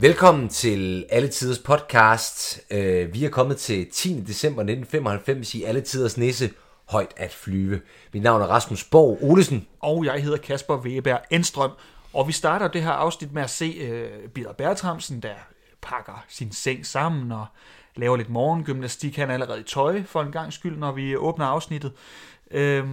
Velkommen til Alle Tiders podcast. Øh, vi er kommet til 10. december 1995 i Alle Tiders Nisse højt at flyve. Mit navn er Rasmus Borg Olesen. Og jeg hedder Kasper Weber Enstrøm. Og vi starter det her afsnit med at se uh, Bider Bertramsen, der pakker sin seng sammen og laver lidt morgengymnastik. Han er allerede i tøj for en gang skyld, når vi åbner afsnittet. Uh,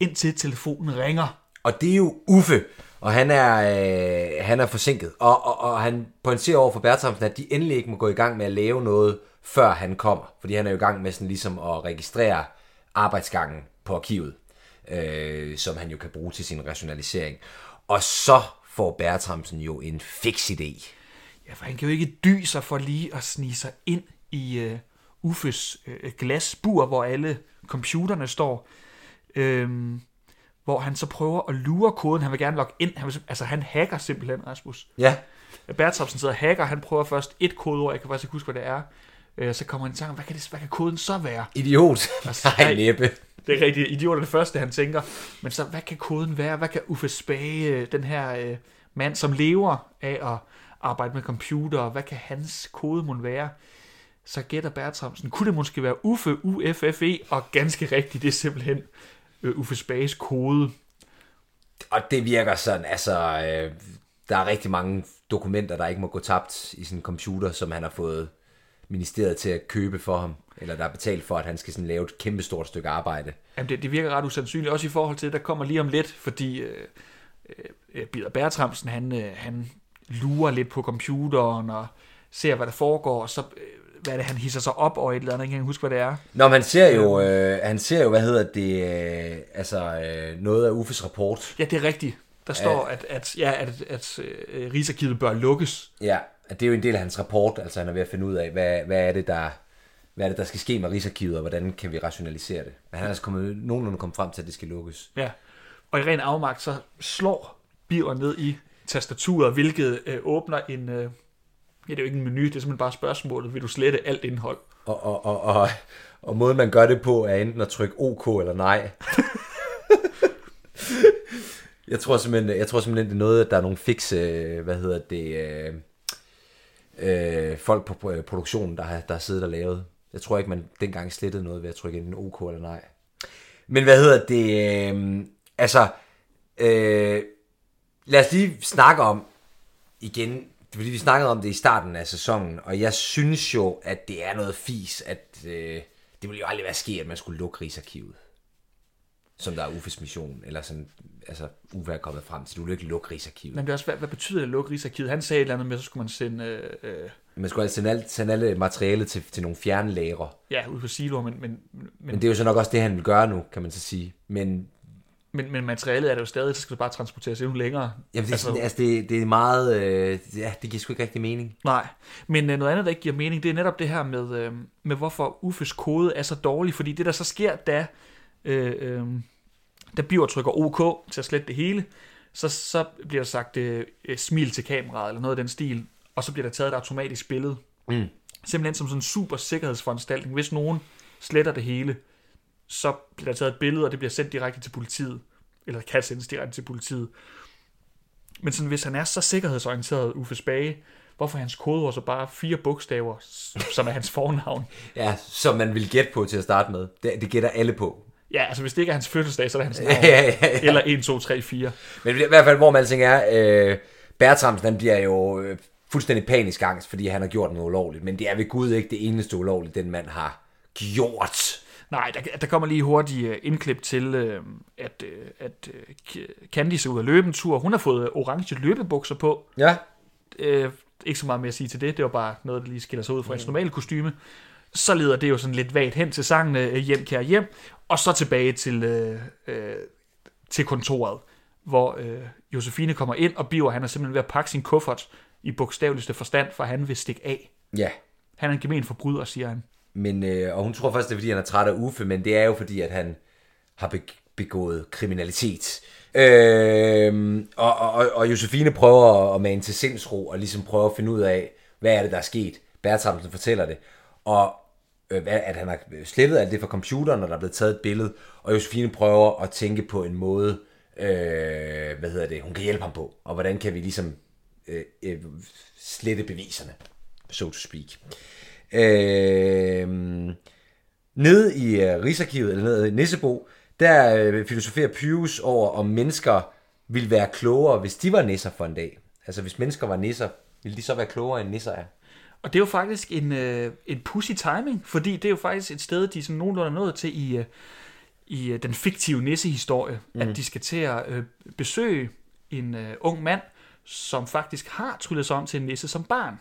indtil telefonen ringer. Og det er jo Uffe, og han er, øh, han er forsinket. Og, og, og han pointerer over for Bertramsen, at de endelig ikke må gå i gang med at lave noget, før han kommer. Fordi han er jo i gang med sådan ligesom at registrere arbejdsgangen på arkivet, øh, som han jo kan bruge til sin rationalisering. Og så får Bertramsen jo en fix idé. Ja, for han kan jo ikke dy sig for lige at snige sig ind i øh, Uffes øh, glasbur, hvor alle computerne står. Øhm, hvor han så prøver at lure koden. Han vil gerne logge ind. Han vil, altså, han hacker simpelthen, Rasmus. Ja. Bertramsen sidder og hacker. Han prøver først et kodeord. Jeg kan faktisk ikke huske, hvad det er. Øh, så kommer han i tanke, hvad kan, det, hvad kan koden så være? Idiot. Altså, Nej, nej. næppe. Det er rigtigt. Idiot er det første, han tænker. Men så, hvad kan koden være? Hvad kan Uffe Spage, øh, den her øh, mand, som lever af at arbejde med computer, hvad kan hans kode må være? Så gætter Bertramsen, kunne det måske være Uffe, UFFE, og ganske rigtigt, det er simpelthen øh, Uffe Spages kode. Og det virker sådan, altså, øh, der er rigtig mange dokumenter, der ikke må gå tabt i sin computer, som han har fået ministeriet til at købe for ham, eller der er betalt for, at han skal sådan lave et kæmpestort stykke arbejde. Jamen, det, det virker ret usandsynligt, også i forhold til, der kommer lige om lidt, fordi øh, øh, Bider Bertramsen, han, øh, han lurer lidt på computeren og ser, hvad der foregår, og så, øh, hvad er det, han hisser sig op over et eller andet, jeg kan ikke huske, hvad det er. Nå, men han ser jo, øh, han ser jo, hvad hedder det, øh, altså øh, noget af Uffes rapport. Ja, det er rigtigt. Der står, at, at, ja, at, at øh, Rigsarkivet bør lukkes. Ja, at det er jo en del af hans rapport, altså han er ved at finde ud af, hvad, hvad er det, der hvad er det, der skal ske med Rigsarkivet, og hvordan kan vi rationalisere det. Men han er altså kommet, nogenlunde kommet frem til, at det skal lukkes. Ja. Og i ren afmagt, så slår Biver ned i tastaturet, hvilket øh, åbner en... Øh, ja, det er jo ikke en menu, det er simpelthen bare spørgsmålet, vil du slette alt indhold? Og, og, og, og, og måden man gør det på, er enten at trykke OK eller nej. jeg tror simpelthen, jeg tror simpelthen, det er noget, at der er nogle fikse, øh, hvad hedder det, øh, øh, folk på øh, produktionen, der har, der har siddet og lavet. Jeg tror ikke, man dengang slettede noget ved at trykke enten OK eller nej. Men hvad hedder det, øh, altså, øh, lad os lige snakke om, igen, fordi vi snakkede om det i starten af sæsonen, og jeg synes jo, at det er noget fis, at øh, det ville jo aldrig være ske, at man skulle lukke Rigsarkivet. Som der er Uffes mission, eller sådan, altså Uffe er kommet frem til, du vil ikke lukke Rigsarkivet. Men det er også, hvad, hvad betyder det at lukke Rigsarkivet? Han sagde et eller andet med, så skulle man sende... Øh, øh, Man skulle altså sende alt, sende alle materiale til, til nogle fjerne lagre. ja, ud på siloer, men, men, men, Men det er jo så nok også det, han vil gøre nu, kan man så sige. Men men, men materialet er det jo stadig, så skal det bare transporteres endnu længere. jamen, det, er sådan, altså, det, det er meget, øh, ja, det giver sgu ikke rigtig mening. Nej, men øh, noget andet, der ikke giver mening, det er netop det her med, øh, med hvorfor Uffes kode er så dårlig, fordi det, der så sker, da, øh, øh, da Biver trykker OK til at slette det hele, så, så bliver der sagt øh, smil til kameraet, eller noget af den stil, og så bliver der taget et automatisk billede. Mm. Simpelthen som sådan en super sikkerhedsforanstaltning. Hvis nogen sletter det hele, så bliver der taget et billede, og det bliver sendt direkte til politiet, eller kan sendes direkte til politiet. Men sådan, hvis han er så sikkerhedsorienteret, Uffe Spage, hvorfor hans kodeord så bare fire bogstaver, som er hans fornavn? Ja, som man vil gætte på til at starte med. Det, det gætter alle på. Ja, altså hvis det ikke er hans fødselsdag, så er det hans navn. Ja, ja, ja. Eller 1, 2, 3, 4. Men i hvert fald, hvor man alting er, øh, Bertramsen, han bliver jo øh, fuldstændig panisk angst, fordi han har gjort noget ulovligt. Men det er ved Gud ikke det eneste ulovligt, den mand har gjort. Nej, der, der kommer lige hurtigt øh, indklip til, øh, at, øh, at øh, Candice er ude at løbe en tur. Hun har fået orange løbebukser på. Ja. Øh, ikke så meget mere at sige til det. Det var bare noget, der lige skiller sig ud fra hendes normale kostyme. Så leder det jo sådan lidt vagt hen til sangen øh, Hjem, kære hjem. Og så tilbage til, øh, øh, til kontoret, hvor øh, Josefine kommer ind, og Biver han er simpelthen ved at pakke sin kuffert i bogstaveligste forstand, for han vil stikke af. Ja. Han er en gemen forbryder, siger han. Men, øh, og hun tror først, det er, fordi han er træt af Uffe, men det er jo fordi, at han har begået kriminalitet. Øh, og, og, og Josefine prøver at mane til sindsro, og ligesom prøver at finde ud af, hvad er det, der er sket. Bertramsen fortæller det. Og øh, at han har slettet alt det fra computeren, og der er blevet taget et billede. Og Josefine prøver at tænke på en måde, øh, hvad hedder det, hun kan hjælpe ham på. Og hvordan kan vi ligesom øh, øh, slette beviserne, so to speak. Øh, nede i øh, Rigsarkivet, eller nede i Nissebo, der øh, filosoferer Pyrus over, om mennesker ville være klogere, hvis de var nisser for en dag. Altså hvis mennesker var nisser, ville de så være klogere, end nisser er? Og det er jo faktisk en, øh, en pussy timing, fordi det er jo faktisk et sted, de sådan nogenlunde er nået til i, øh, i øh, den fiktive nissehistorie, mm. at de skal til at øh, besøge en øh, ung mand, som faktisk har tryllet sig om til en nisse som barn.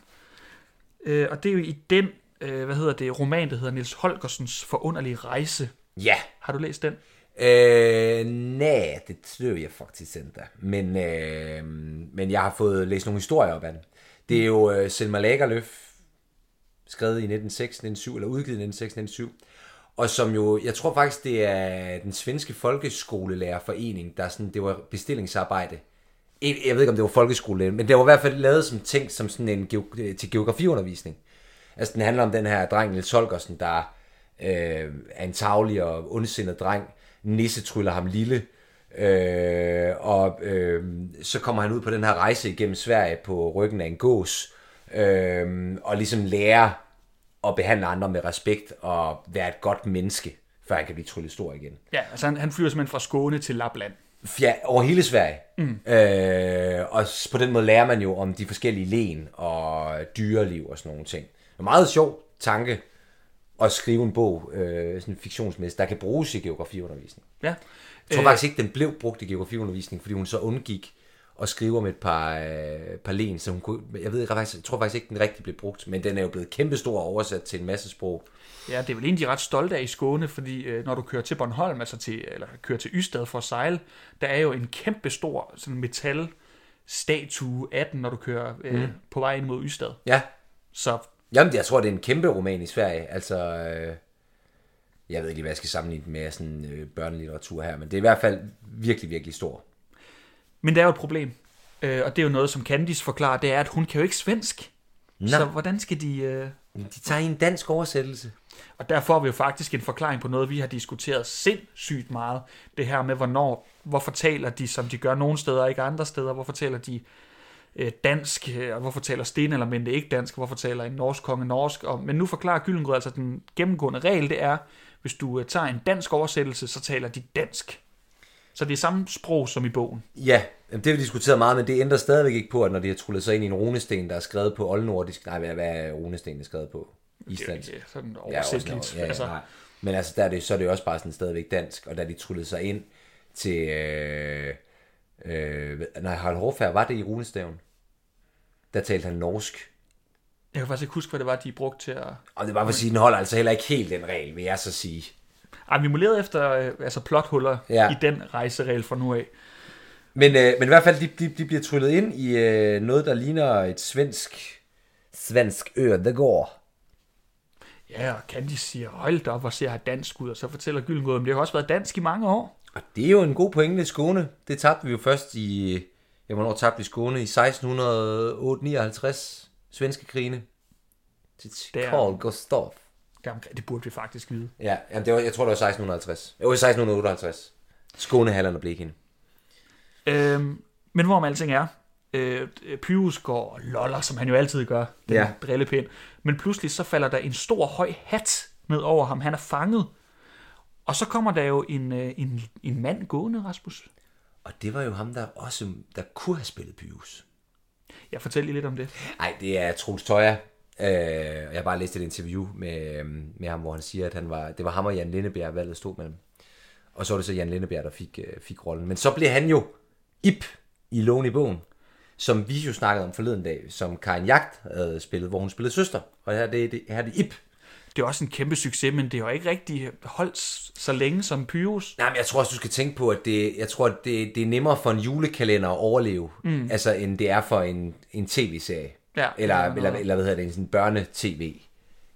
Øh, og det er jo i den, øh, hvad hedder det, roman, der hedder Nils Holgersens forunderlige rejse. Ja. Har du læst den? Øh, nej, det tror jeg faktisk ikke. Men, øh, men jeg har fået læst nogle historier op af den. Det er jo øh, Selma Lagerlöf, skrevet i 1906, 1907, eller udgivet i 1906, 1907. Og som jo, jeg tror faktisk, det er den svenske folkeskolelærerforening, der sådan, det var bestillingsarbejde. Jeg jeg ved ikke, om det var folkeskole, men det var i hvert fald lavet som ting som sådan en geog- øh, til geografiundervisning. Altså, den handler om den her dreng, Niels Holgersen, der øh, er en tavlig og ondsindet dreng. Nisse tryller ham lille. Øh, og øh, så kommer han ud på den her rejse igennem Sverige på ryggen af en gås. Øh, og ligesom lærer at behandle andre med respekt og være et godt menneske, før han kan blive tryllet stor igen. Ja, altså han, han flyver simpelthen fra Skåne til Lapland. Ja, over hele Sverige. Mm. Øh, og på den måde lærer man jo om de forskellige len og dyreliv og sådan nogle ting. Det er en meget sjov tanke at skrive en bog, øh, sådan en fiktionsmæssigt, der kan bruges i geografiundervisning. Ja. Jeg tror øh, faktisk ikke, den blev brugt i geografiundervisning, fordi hun så undgik at skrive om et par, øh, par len, så hun kunne, jeg, ved, ikke, faktisk, jeg tror faktisk ikke, den rigtig blev brugt, men den er jo blevet kæmpestor og oversat til en masse sprog. Ja, det er vel egentlig ret stolt af i Skåne, fordi øh, når du kører til Bornholm, altså til, eller kører til Ystad for at sejle, der er jo en kæmpe stor sådan metal statue af den, når du kører øh, mm. på vej ind mod Ystad. Ja, Så Jamen, jeg tror, det er en kæmpe roman i Sverige. Altså, øh, jeg ved ikke hvad jeg skal sammenligne med sådan øh, børnelitteratur her, men det er i hvert fald virkelig, virkelig stor. Men der er jo et problem, øh, og det er jo noget, som Candice forklarer, det er, at hun kan jo ikke svensk. Nå. Så hvordan skal de... Øh... De tager en dansk oversættelse. Og der får vi jo faktisk en forklaring på noget, vi har diskuteret sindssygt meget. Det her med, hvornår, hvorfor taler de, som de gør nogle steder, og ikke andre steder. Hvorfor taler de øh, dansk, øh, og hvorfor taler stenelementet ikke dansk, hvorfor taler en norsk konge norsk. Og, men nu forklarer Gyllengrød, altså den gennemgående regel, det er, hvis du øh, tager en dansk oversættelse, så taler de dansk. Så det er samme sprog som i bogen. Ja, det har vi diskuteret meget, men det ændrer stadigvæk ikke på, at når de har trullet sig ind i en runesten, der er skrevet på oldnordisk, nej, hvad, er runestenen skrevet på? Det er sådan Ja, oversætteligt. ja, ja, altså, nej. Men altså, der er det, så er det jo også bare sådan stadigvæk dansk, og da de trullede sig ind til... Øh, øh, nej, Harald Hårfærd, var det i runestaven? Der talte han norsk. jeg kan faktisk ikke huske, hvad det var, de brugte til at... Og det bare for at sige, den holder altså heller ikke helt den regel, vil jeg så sige. Ej, vi må lede efter øh, altså plothuller Ja. i den rejseregel fra nu af. Men, øh, men i hvert fald, de, de, de bliver tryllet ind i øh, noget, der ligner et svensk, svensk ødegård. Ja, og Candice siger, hold da op, hvor ser jeg dansk ud, og så fortæller Gyllengrød, at det har også været dansk i mange år. Og det er jo en god pointe, Skåne. Det tabte vi jo først i... Ja, hvornår tabte vi Skåne? I 1659 svenske krigene. Til. Carl Gustaf. Det burde vi faktisk vide. Ja, jamen det var, jeg tror, det var 1650. Jo, 1658. Skåne, Halland og Blekinge. Øhm, men hvorom alting er, øh, Pyrus går og loller, som han jo altid gør, den Ja. ja. drillepind. Men pludselig så falder der en stor høj hat ned over ham. Han er fanget. Og så kommer der jo en, øh, en, en mand gående, Rasmus. Og det var jo ham, der også der kunne have spillet Pyrus. Jeg fortæller lige lidt om det. Nej, det er Troels Tøjer. Øh, jeg har bare læst et interview med, øhm, med ham, hvor han siger, at han var, det var ham og Jan Lindebjerg, valget stod mellem. Og så var det så Jan Lindebjerg, der fik, øh, fik rollen. Men så blev han jo Ip i Lån i bogen, som vi jo snakkede om forleden dag, som Karin Jagt havde spillet, hvor hun spillede søster. Og her er det, det, her er det Ip. Det er også en kæmpe succes, men det har ikke rigtig holdt så længe som Pyrus. Nej, men jeg tror også, du skal tænke på, at det, jeg tror, at det, det er nemmere for en julekalender at overleve, mm. altså, end det er for en, en tv-serie. Ja, eller, er eller, eller, hvad hedder det, en sådan børnetv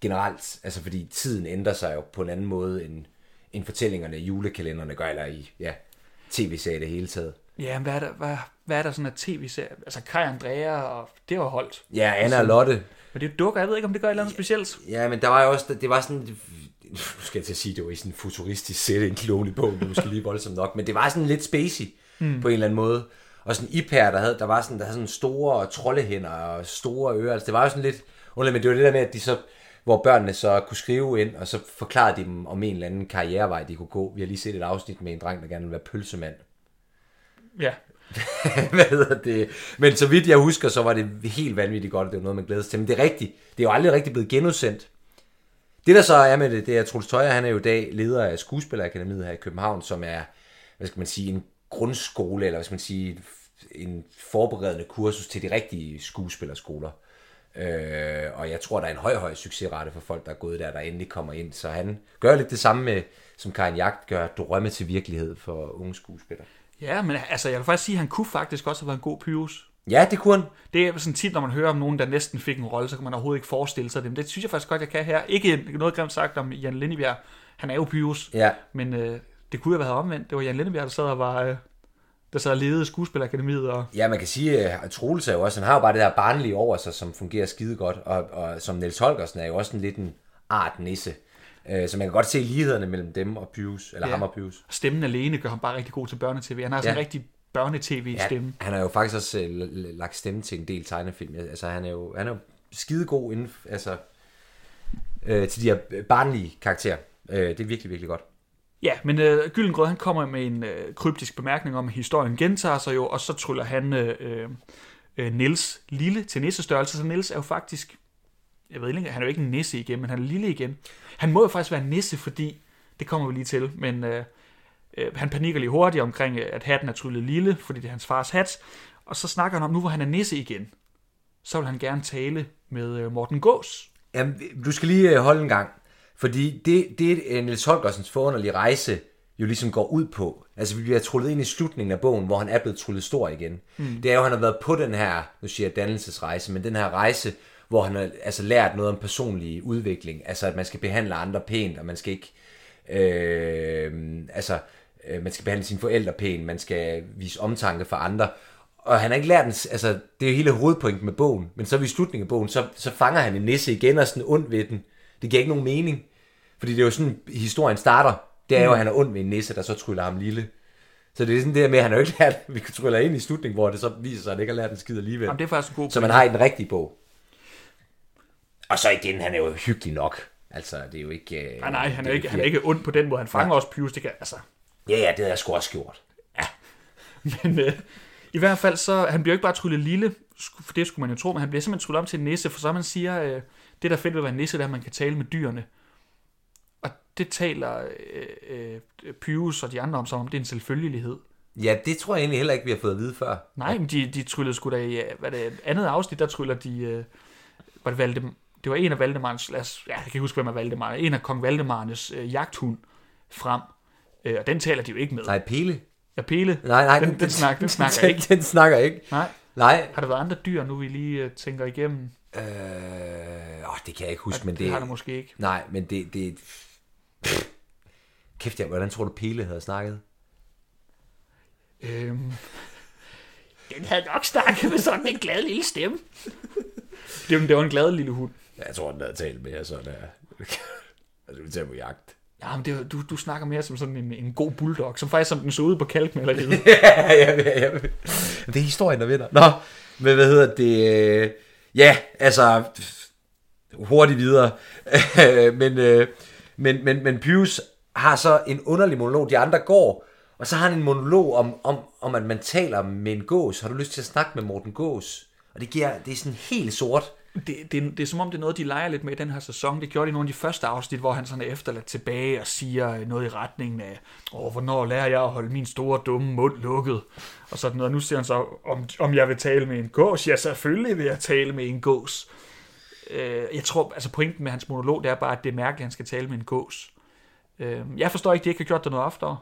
generelt. Altså, fordi tiden ændrer sig jo på en anden måde, end, end fortællingerne i julekalenderne gør, eller i ja, tv-serier det hele taget. Ja, men hvad er der, hvad, hvad er der sådan af tv-serie? Altså Kai Andrea, og det var holdt. Ja, Anna og Lotte. Men det er jo dukker, jeg ved ikke, om det gør et eller andet specielt. Ja, men der var jo også, det var sådan, nu skal jeg til at sige, det var i sådan en futuristisk setting, klone i bogen, det måske lige voldsomt nok, men det var sådan lidt spacey mm. på en eller anden måde. Og sådan Iper, der, havde, der var sådan, der havde sådan store troldehænder og store ører. Altså, det var jo sådan lidt underligt, men det var det der med, at de så, hvor børnene så kunne skrive ind, og så forklarede de dem om en eller anden karrierevej, de kunne gå. Vi har lige set et afsnit med en dreng, der gerne ville være pølsemand. Ja. Hvad hedder det? Men så vidt jeg husker, så var det helt vanvittigt godt, det var noget, man glæder sig til. Men det er rigtigt. Det er jo aldrig rigtig blevet genudsendt. Det der så er med det, det er, at Troels Tøjer, han er jo i dag leder af Skuespillerakademiet her i København, som er, hvad skal man sige, en grundskole, eller hvad skal man sige, en forberedende kursus til de rigtige skuespillerskoler. Øh, og jeg tror, der er en høj, høj succesrate for folk, der er gået der, der endelig kommer ind. Så han gør lidt det samme med, som Karin Jagt gør, drømme til virkelighed for unge skuespillere. Ja, men altså, jeg vil faktisk sige, at han kunne faktisk også have været en god Pyrus. Ja, det kunne han. Det er sådan tit, når man hører om nogen, der næsten fik en rolle, så kan man overhovedet ikke forestille sig dem. Det synes jeg faktisk godt, jeg kan her. Ikke noget grimt sagt om Jan Lindebjerg. Han er jo Pyrus. Ja. Men øh, det kunne have været omvendt. Det var Jan Lindebjerg, der sad og var... Øh, der sad og ledede skuespillerakademiet. Og... Ja, man kan sige, at Troels er jo også, han har jo bare det der barnlige over sig, som fungerer skide godt, og, og som Niels Holgersen er jo også en lidt en art nisse. Øh, så man kan godt se lighederne mellem dem og Pius, eller ja. ham og Pius. Stemmen alene gør ham bare rigtig god til børnetv. Han har sådan ja. en rigtig børnetv-stemme. Ja, han har jo faktisk også øh, lagt stemme til en del tegnefilm. Altså, han er jo, han er jo skide god inden, altså, øh, til de her barnlige karakterer. Øh, det er virkelig, virkelig godt. Ja, men øh, Gyllengrød, han kommer med en øh, kryptisk bemærkning om, at historien gentager sig jo, og så tryller han øh, øh, øh Nils lille til nissestørrelse, så Nils er jo faktisk, jeg ved ikke, han er jo ikke en nisse igen, men han er lille igen. Han må jo faktisk være en nisse, fordi, det kommer vi lige til, men øh, øh, han panikker lige hurtigt omkring, øh, at hatten er tryllet lille, fordi det er hans fars hat, og så snakker han om, nu hvor han er nisse igen, så vil han gerne tale med øh, Morten Gås. Jamen, du skal lige øh, holde en gang. Fordi det, det Niels Holgersens forunderlige rejse jo ligesom går ud på, altså vi bliver trullet ind i slutningen af bogen, hvor han er blevet trullet stor igen. Mm. Det er jo, at han har været på den her, nu siger jeg dannelsesrejse, men den her rejse, hvor han har altså lært noget om personlig udvikling. Altså at man skal behandle andre pænt, og man skal ikke, øh, altså øh, man skal behandle sine forældre pænt, man skal vise omtanke for andre. Og han har ikke lært den, altså det er jo hele hovedpointen med bogen, men så ved slutningen af bogen, så, så fanger han en nisse igen og sådan ond ved den. Det giver ikke nogen mening. Fordi det er jo sådan, historien starter. Det er jo, at han er ond med en nisse, der så tryller ham lille. Så det er sådan det med, at han har jo ikke lært, vi kan trylle ind i slutningen, hvor det så viser sig, at han ikke har lært en skid alligevel. Jamen, det er faktisk en god Så man har i den rigtige bog. Og så igen, han er jo hyggelig nok. Altså, det er jo ikke... Nej, nej, han er, ikke, han er ikke ond på den måde. Han fanger ja. også Pius, det kan, altså... Ja, ja, det har jeg sgu også gjort. Ja. Men øh, i hvert fald så, han bliver ikke bare tryllet lille, for det skulle man jo tro, men han bliver simpelthen tryllet om til en nisse, for så man siger, øh, det der fedt ved at være nisse, det er, at man kan tale med dyrene det taler øh, øh, Pyrus og de andre om, som om det er en selvfølgelighed. Ja, det tror jeg egentlig heller ikke, vi har fået at vide før. Nej, men de, de tryllede sgu da i hvad det, et andet afsnit, der tryller de... Øh, var det, Valde, det var en af Valdemarens... Ja, jeg kan ikke huske, hvem er Valdemar. En af kong Valdemarens øh, jagthund frem. Øh, og den taler de jo ikke med. Nej, Pele. Ja, Pele. Nej, nej. Den, den, den, snak, den snakker den, ikke. Den snakker ikke. Nej. Nej. Har der været andre dyr, nu vi lige øh, tænker igennem? Øh, åh, det kan jeg ikke huske, Ja, men det det... har der måske ikke. Nej, men det... det Kæft, ja, hvordan tror du, Pele havde snakket? Øhm, den havde nok snakket med sådan en glad lille stemme. det, det var en glad lille hund. Ja, jeg tror, den havde talt med jer sådan der. altså, vi tager på jagt. Ja, men det, du, du snakker mere som sådan en, en god bulldog, som faktisk som den så ud på kalkmaleriet. ja, ja, ja, ja. Det er historien, der vinder. Nå, men hvad hedder det? Ja, altså, hurtigt videre. men, øh, men, men, men Pius har så en underlig monolog. De andre går, og så har han en monolog om, om, om at man taler med en gås. Har du lyst til at snakke med Morten Gås? Og det, giver, det er sådan helt sort. det, det, det er som om, det er noget, de leger lidt med i den her sæson. Det gjorde de i nogle af de første afsnit, hvor han sådan er efterladt tilbage og siger noget i retningen af, Åh, hvornår lærer jeg at holde min store dumme mund lukket? Og sådan noget. Nu siger han så, om, om jeg vil tale med en gås. Ja, selvfølgelig vil jeg tale med en gås. Øh, jeg tror, altså pointen med hans monolog, det er bare, at det er mærkeligt, at han skal tale med en gås. Øh, jeg forstår ikke, de ikke har gjort det noget oftere.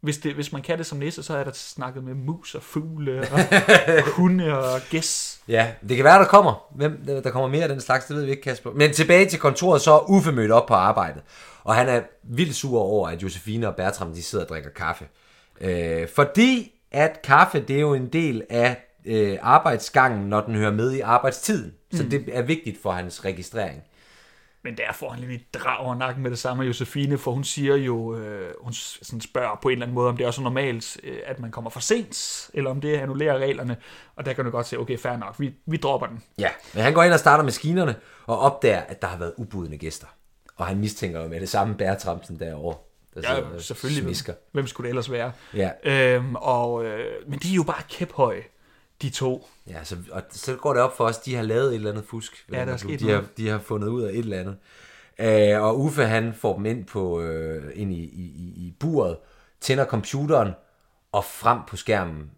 Hvis, det, hvis man kan det som nisse, så er der snakket med mus og fugle og hunde og gæs. Ja, det kan være, der kommer. Hvem, der der kommer mere af den slags, det ved vi ikke, Kasper. Men tilbage til kontoret, så er Uffe mødt op på arbejdet. Og han er vildt sur over, at Josefine og Bertram, de sidder og drikker kaffe. Øh, fordi at kaffe, det er jo en del af øh, arbejdsgangen, når den hører med i arbejdstiden. Så det er vigtigt for hans registrering. Men der får han lige et drag over nakken med det samme Josefine, for hun siger jo, øh, hun sådan spørger på en eller anden måde, om det er også normalt, øh, at man kommer for sent, eller om det annullerer reglerne. Og der kan du godt se, okay, fair nok, vi, vi dropper den. Ja, men han går ind og starter maskinerne, og opdager, at der har været ubudne gæster. Og han mistænker jo med det samme bærtramsen derovre. Der Ja, selvfølgelig. Hvem, Smisker. hvem skulle det ellers være? Ja. Øhm, og, øh, men de er jo bare kæphøje, de to. Ja, så, og så går det op for os, de har lavet et eller andet fusk. Ja, der er sket de, har, de har fundet ud af et eller andet. Øh, og Uffe, han får dem ind, på, øh, ind i, i, i- buret, tænder computeren, og frem på skærmen,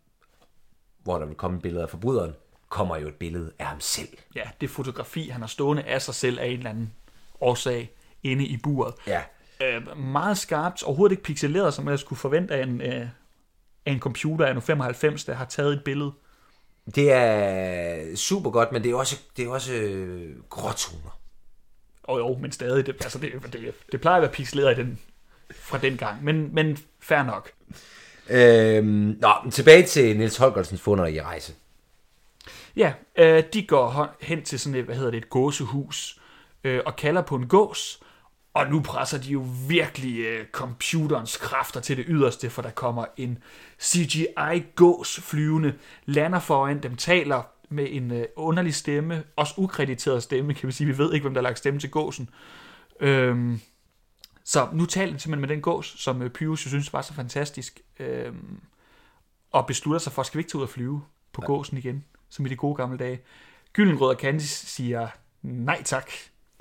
hvor der vil komme et billede af forbryderen, kommer jo et billede af ham selv. Ja, det fotografi, han har stående af sig selv af en eller anden årsag inde i buret. Ja, Øh, meget skarpt, overhovedet ikke pixeleret, som jeg skulle forvente af en, øh, af en computer af nu 95, der har taget et billede. Det er super godt, men det er også, det er også øh, gråtoner. Og jo, men stadig, det, altså det, det, det plejer at være pixeleret i den, fra den gang, men, men fair nok. Øhm, nå, tilbage til Niels Holgersens funder i rejse. Ja, øh, de går hen til sådan et, hvad hedder det, et gåsehus, øh, og kalder på en gås, og nu presser de jo virkelig øh, computerens kræfter til det yderste, for der kommer en CGI-gås flyvende, lander foran dem, taler med en øh, underlig stemme, også ukrediteret stemme, kan vi sige. Vi ved ikke, hvem der har lagt stemme til gåsen. Øhm, så nu taler de simpelthen med den gås, som øh, Pyrus jo synes var så fantastisk, øhm, og beslutter sig for, skal vi ikke tage ud og flyve på ja. gåsen igen, som i de gode gamle dage. Gyllengrød og Candice siger nej tak,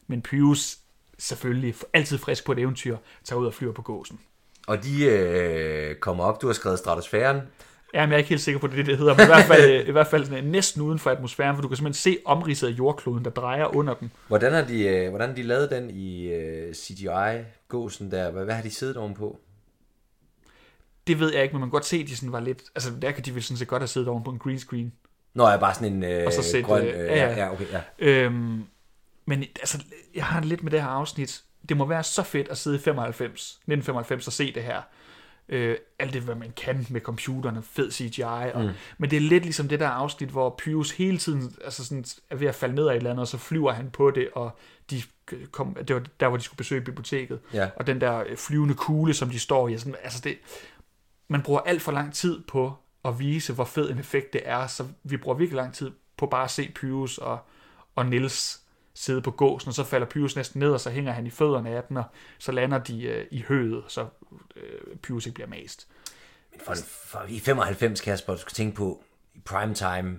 men Pyrus selvfølgelig altid frisk på et eventyr, tager ud og flyver på gåsen. Og de øh, kommer op, du har skrevet stratosfæren. Ja, men jeg er ikke helt sikker på, det det, det hedder, men i hvert fald, øh, i hvert fald sådan, øh, næsten uden for atmosfæren, for du kan simpelthen se omridset af jordkloden, der drejer under dem. Hvordan har de, øh, hvordan har de lavet den i øh, CGI-gåsen der? Hvad, hvad har de siddet ovenpå? Det ved jeg ikke, men man kan godt se, at de sådan var lidt... Altså, der kan de vel sådan set godt have siddet oven på en green screen. Nå, er bare sådan en øh, Og så sæt, grøn... øh, ja, ja, ja. ja, okay, ja. Øhm, men altså, jeg har lidt med det her afsnit. Det må være så fedt at sidde i 95, 1995 og se det her. Øh, alt det, hvad man kan med computerne, fed CGI. Og, mm. Men det er lidt ligesom det der afsnit, hvor Pyrus hele tiden altså sådan, er ved at falde ned af et eller andet, og så flyver han på det, og de kom, det var der, hvor de skulle besøge biblioteket. Ja. Og den der øh, flyvende kugle, som de står i. Sådan, altså det, man bruger alt for lang tid på at vise, hvor fed en effekt det er, så vi bruger virkelig lang tid på bare at se Pyrus og, og Nils sidde på gåsen, og så falder Pyrus næsten ned, og så hænger han i fødderne af den, og så lander de øh, i høet, så øh, Pyrus ikke bliver mast. Men for, for, i 95, Kasper, du skal tænke på, i primetime,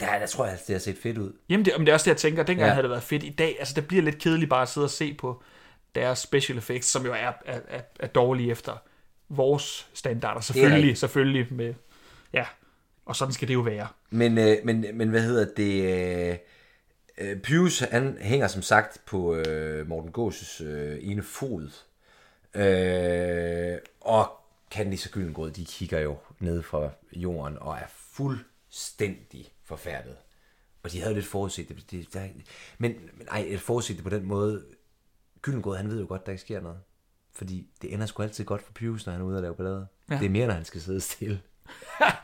der, der tror jeg, det har set fedt ud. Jamen det, men det er også det, jeg tænker, dengang Ja. havde det været fedt. I dag, altså det bliver lidt kedeligt bare at sidde og se på deres special effects, som jo er, er, er, er dårlige efter vores standarder. Selvfølgelig, selvfølgelig med, ja, og sådan skal det jo være. Men, øh, men, men hvad hedder det? Øh, øh, Pius, han hænger som sagt på øh, Morten Gåses øh, ene fod. Øh, og Candice og Gyllengrød, de kigger jo ned fra jorden og er fuldstændig forfærdet. Og de havde lidt forudset det. det der, men, men ej, et forudset det på den måde. Gyllengrød, han ved jo godt, der ikke sker noget. Fordi det ender sgu altid godt for Pius, når han er ude og lave ballade. Ja. Det er mere, når han skal sidde stille.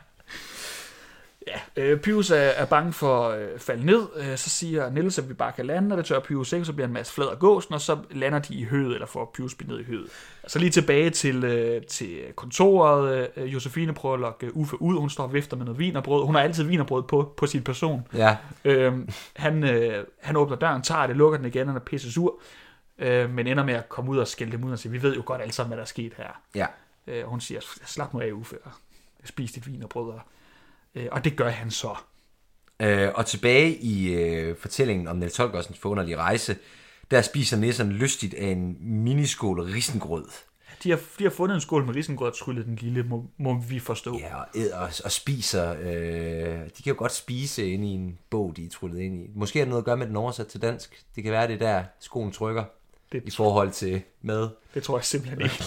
Øh, Pius er, er bange for at øh, falde ned, øh, så siger Niels, at vi bare kan lande, og det tør Pius ikke, så bliver en masse flad af gåsen, og så lander de i høet, eller får Pius ned i høet. Så lige tilbage til, øh, til kontoret, øh, Josefine prøver at lokke Uffe ud, hun står og vifter med noget vinerbrød, hun har altid vinerbrød på, på sin person. Ja, Øhm, han, øh, han åbner døren, tager det, lukker den igen, han er pisse sur, øh, men ender med at komme ud og skælde dem ud og sige, vi ved jo godt alle sammen, hvad der er sket her. ja. Øh, og hun siger, slap nu af Uffe, og spis dit vinerbrød. Og, øh, og det gør han så. Øh, og tilbage i øh, fortællingen om Niels Holgersens forunderlige rejse, der spiser Nissan lystigt af en miniskål risengrød. De har, de har fundet en skål med risengrød og tryllet den lille, må, må vi forstå. Ja, og, æder, og, og spiser. Øh, de kan jo godt spise ind i en bog, de er tryllet ind i. Måske er det noget at gøre med den oversat til dansk. Det kan være, det er der skoen trykker Det- i forhold til mad. Det tror jeg simpelthen ikke.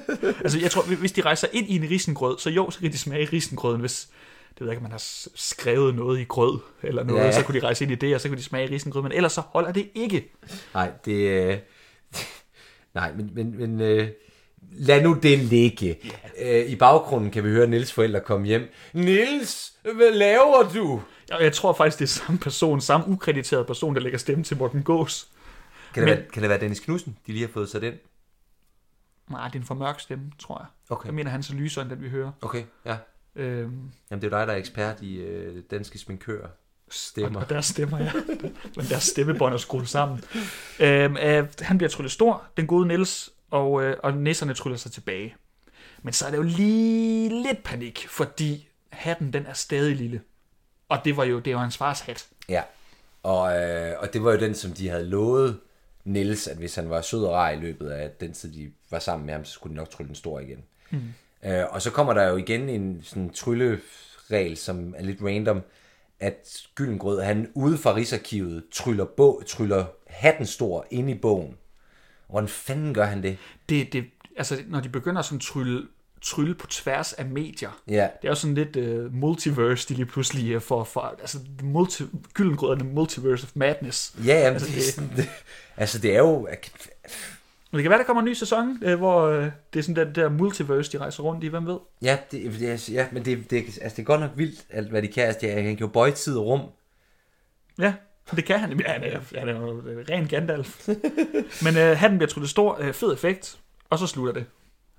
altså, jeg tror, hvis de rejser ind i en risengrød, så jo, så kan de smage risengrøden, hvis det ved jeg ikke, man har skrevet noget i grød eller noget, Ja. så kunne de rejse ind i det, og så kunne de smage risengrød, men ellers så holder det ikke. Nej, det... Øh, nej, men, men, men øh, lad nu det ligge. Øh, I baggrunden kan vi høre Nils forældre komme hjem. Nils, hvad laver du? Og jeg tror faktisk, det er samme person, samme ukrediteret person, der lægger stemme til Morten Gås. Kan det, Men- være, kan det være Dennis Knudsen, de lige har fået sat ind? Nej, det er en for mørk stemme, tror jeg. Okay, Jeg mener, han så lysere, end den vi hører. okay, ja. Øhm, Jamen, det er jo dig, der er ekspert i øh, danske sminkører. Stemmer. Og deres stemmer, ja. Men deres stemmebånd er skruet sammen. Øhm, øh, han bliver tryllet stor, den gode Niels, og, øh, og nisserne tryller sig tilbage. Men så er det jo lige lidt panik, fordi hatten den er stadig lille. Og det var jo, det var hans fars hat. Ja, og, øh, og det var jo den, som de havde lovet Niels, at hvis han var sød og rar i løbet af den tid, de var sammen med ham, så skulle de nok trylle den stor igen. Mm. Øh, og så kommer der jo igen en sådan trylleregel, som er lidt random, at Gyllengrød, han ude fra Rigsarkivet, tryller, bog, tryller hatten stor ind i bogen. Hvordan fanden gør han det? Det, det, altså, når de begynder sådan at trylle, trylle på tværs af medier, Ja, det er jo sådan lidt uh, multiverse, de lige pludselig uh, får, for, altså multi, gyldengrøderne multiverse of madness. ja jamen, Altså, det- det, altså det er jo... Men det kan være, der kommer en ny sæson, øh, hvor øh, det er sådan den der multiverse, de rejser rundt i, hvem ved? Ja, det, det, ja men det, det, altså, det er godt nok vildt, alt hvad de kan. Altså, han kan jo bøje tid og rum. Ja, det kan han. Ja, han er, han er jo ren Gandalf. Men øh, hatten bliver tryllet stor, øh, fed effekt, og så slutter det.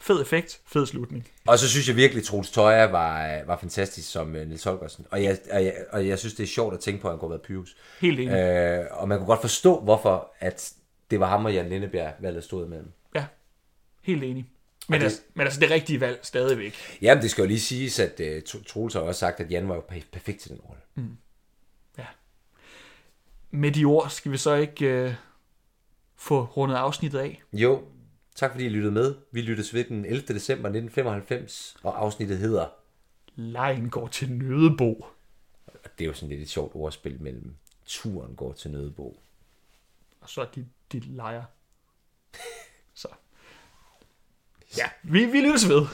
Fed effekt, fed slutning. Og så synes jeg virkelig, at Troels Tøjer var, var fantastisk som Nils Holgersen. Og jeg, og, jeg, og jeg synes, det er sjovt at tænke på, at han kunne have været Pyrus. Helt enig. Øh, og man kunne godt forstå, hvorfor at det var ham og Jan Lindebjerg, valget stod imellem. Ja, helt enig. Men, det- altså, men altså, det rigtige valg stadigvæk. Jamen, det skal jo lige siges, at uh, Troels har også sagt, at Jan var jo per- perfekt til den rolle. Med de ord skal vi så ikke øh, få rundet afsnittet af. Jo, tak fordi I lyttede med. Vi lyttes ved den 11. december 1995, og afsnittet hedder... Lejen går til Nødebo. Det er jo sådan lidt et sjovt ordspil mellem turen går til Nødebo. Og så dit, dit lejer. Så. Ja, vi, vi lyttes ved.